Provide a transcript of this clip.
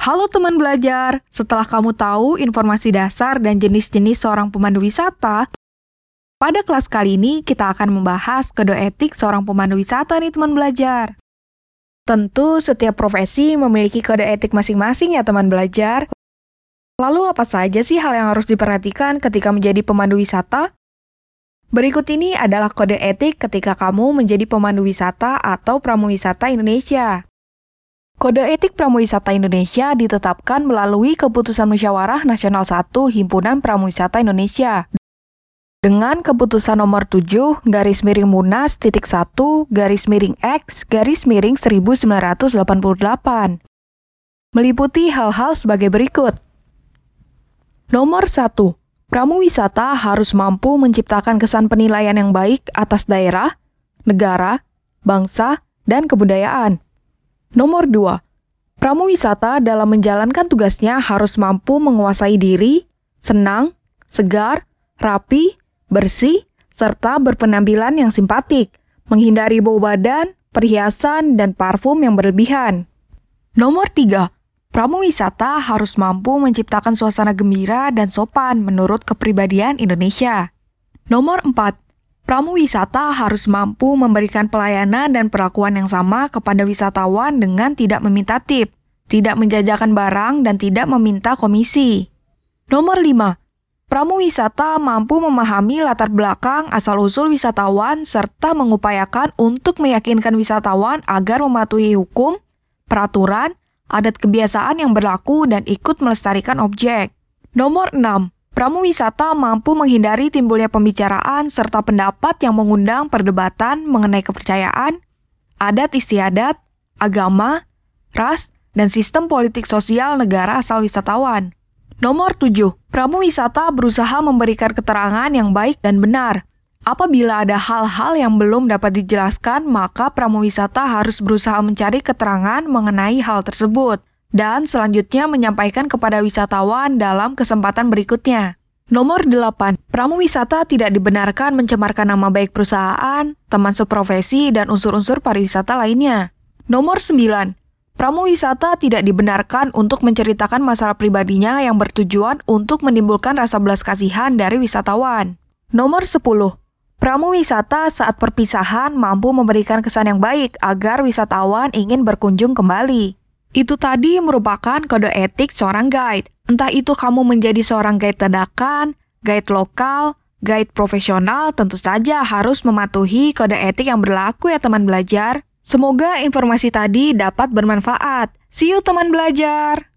Halo teman belajar, setelah kamu tahu informasi dasar dan jenis-jenis seorang pemandu wisata, pada kelas kali ini kita akan membahas kode etik seorang pemandu wisata nih teman belajar. Tentu setiap profesi memiliki kode etik masing-masing ya teman belajar. Lalu apa saja sih hal yang harus diperhatikan ketika menjadi pemandu wisata? Berikut ini adalah kode etik ketika kamu menjadi pemandu wisata atau pramuwisata Indonesia. Kode etik pramuwisata Indonesia ditetapkan melalui Keputusan Musyawarah Nasional 1 Himpunan Pramuwisata Indonesia dengan keputusan nomor 7 garis miring Munas titik 1 garis miring X garis miring 1988 meliputi hal-hal sebagai berikut. Nomor 1. Pramuwisata harus mampu menciptakan kesan penilaian yang baik atas daerah, negara, bangsa, dan kebudayaan. Nomor 2. Pramuwisata dalam menjalankan tugasnya harus mampu menguasai diri, senang, segar, rapi, bersih, serta berpenampilan yang simpatik, menghindari bau badan, perhiasan, dan parfum yang berlebihan. Nomor 3. Pramuwisata harus mampu menciptakan suasana gembira dan sopan menurut kepribadian Indonesia. Nomor 4. Pramuwisata harus mampu memberikan pelayanan dan perlakuan yang sama kepada wisatawan dengan tidak meminta tip, tidak menjajakan barang, dan tidak meminta komisi. Nomor 5. Pramuwisata mampu memahami latar belakang asal-usul wisatawan serta mengupayakan untuk meyakinkan wisatawan agar mematuhi hukum, peraturan, adat kebiasaan yang berlaku dan ikut melestarikan objek. Nomor 6. Pramuwisata mampu menghindari timbulnya pembicaraan serta pendapat yang mengundang perdebatan mengenai kepercayaan, adat istiadat, agama, ras, dan sistem politik sosial negara asal wisatawan. Nomor 7. Pramuwisata berusaha memberikan keterangan yang baik dan benar. Apabila ada hal-hal yang belum dapat dijelaskan, maka pramuwisata harus berusaha mencari keterangan mengenai hal tersebut dan selanjutnya menyampaikan kepada wisatawan dalam kesempatan berikutnya. Nomor 8. Pramuwisata tidak dibenarkan mencemarkan nama baik perusahaan, teman seprofesi, dan unsur-unsur pariwisata lainnya. Nomor 9. Pramuwisata tidak dibenarkan untuk menceritakan masalah pribadinya yang bertujuan untuk menimbulkan rasa belas kasihan dari wisatawan. Nomor 10. Pramuwisata saat perpisahan mampu memberikan kesan yang baik agar wisatawan ingin berkunjung kembali. Itu tadi merupakan kode etik seorang guide. Entah itu kamu menjadi seorang guide dadakan, guide lokal, guide profesional, tentu saja harus mematuhi kode etik yang berlaku ya teman belajar. Semoga informasi tadi dapat bermanfaat. See you teman belajar!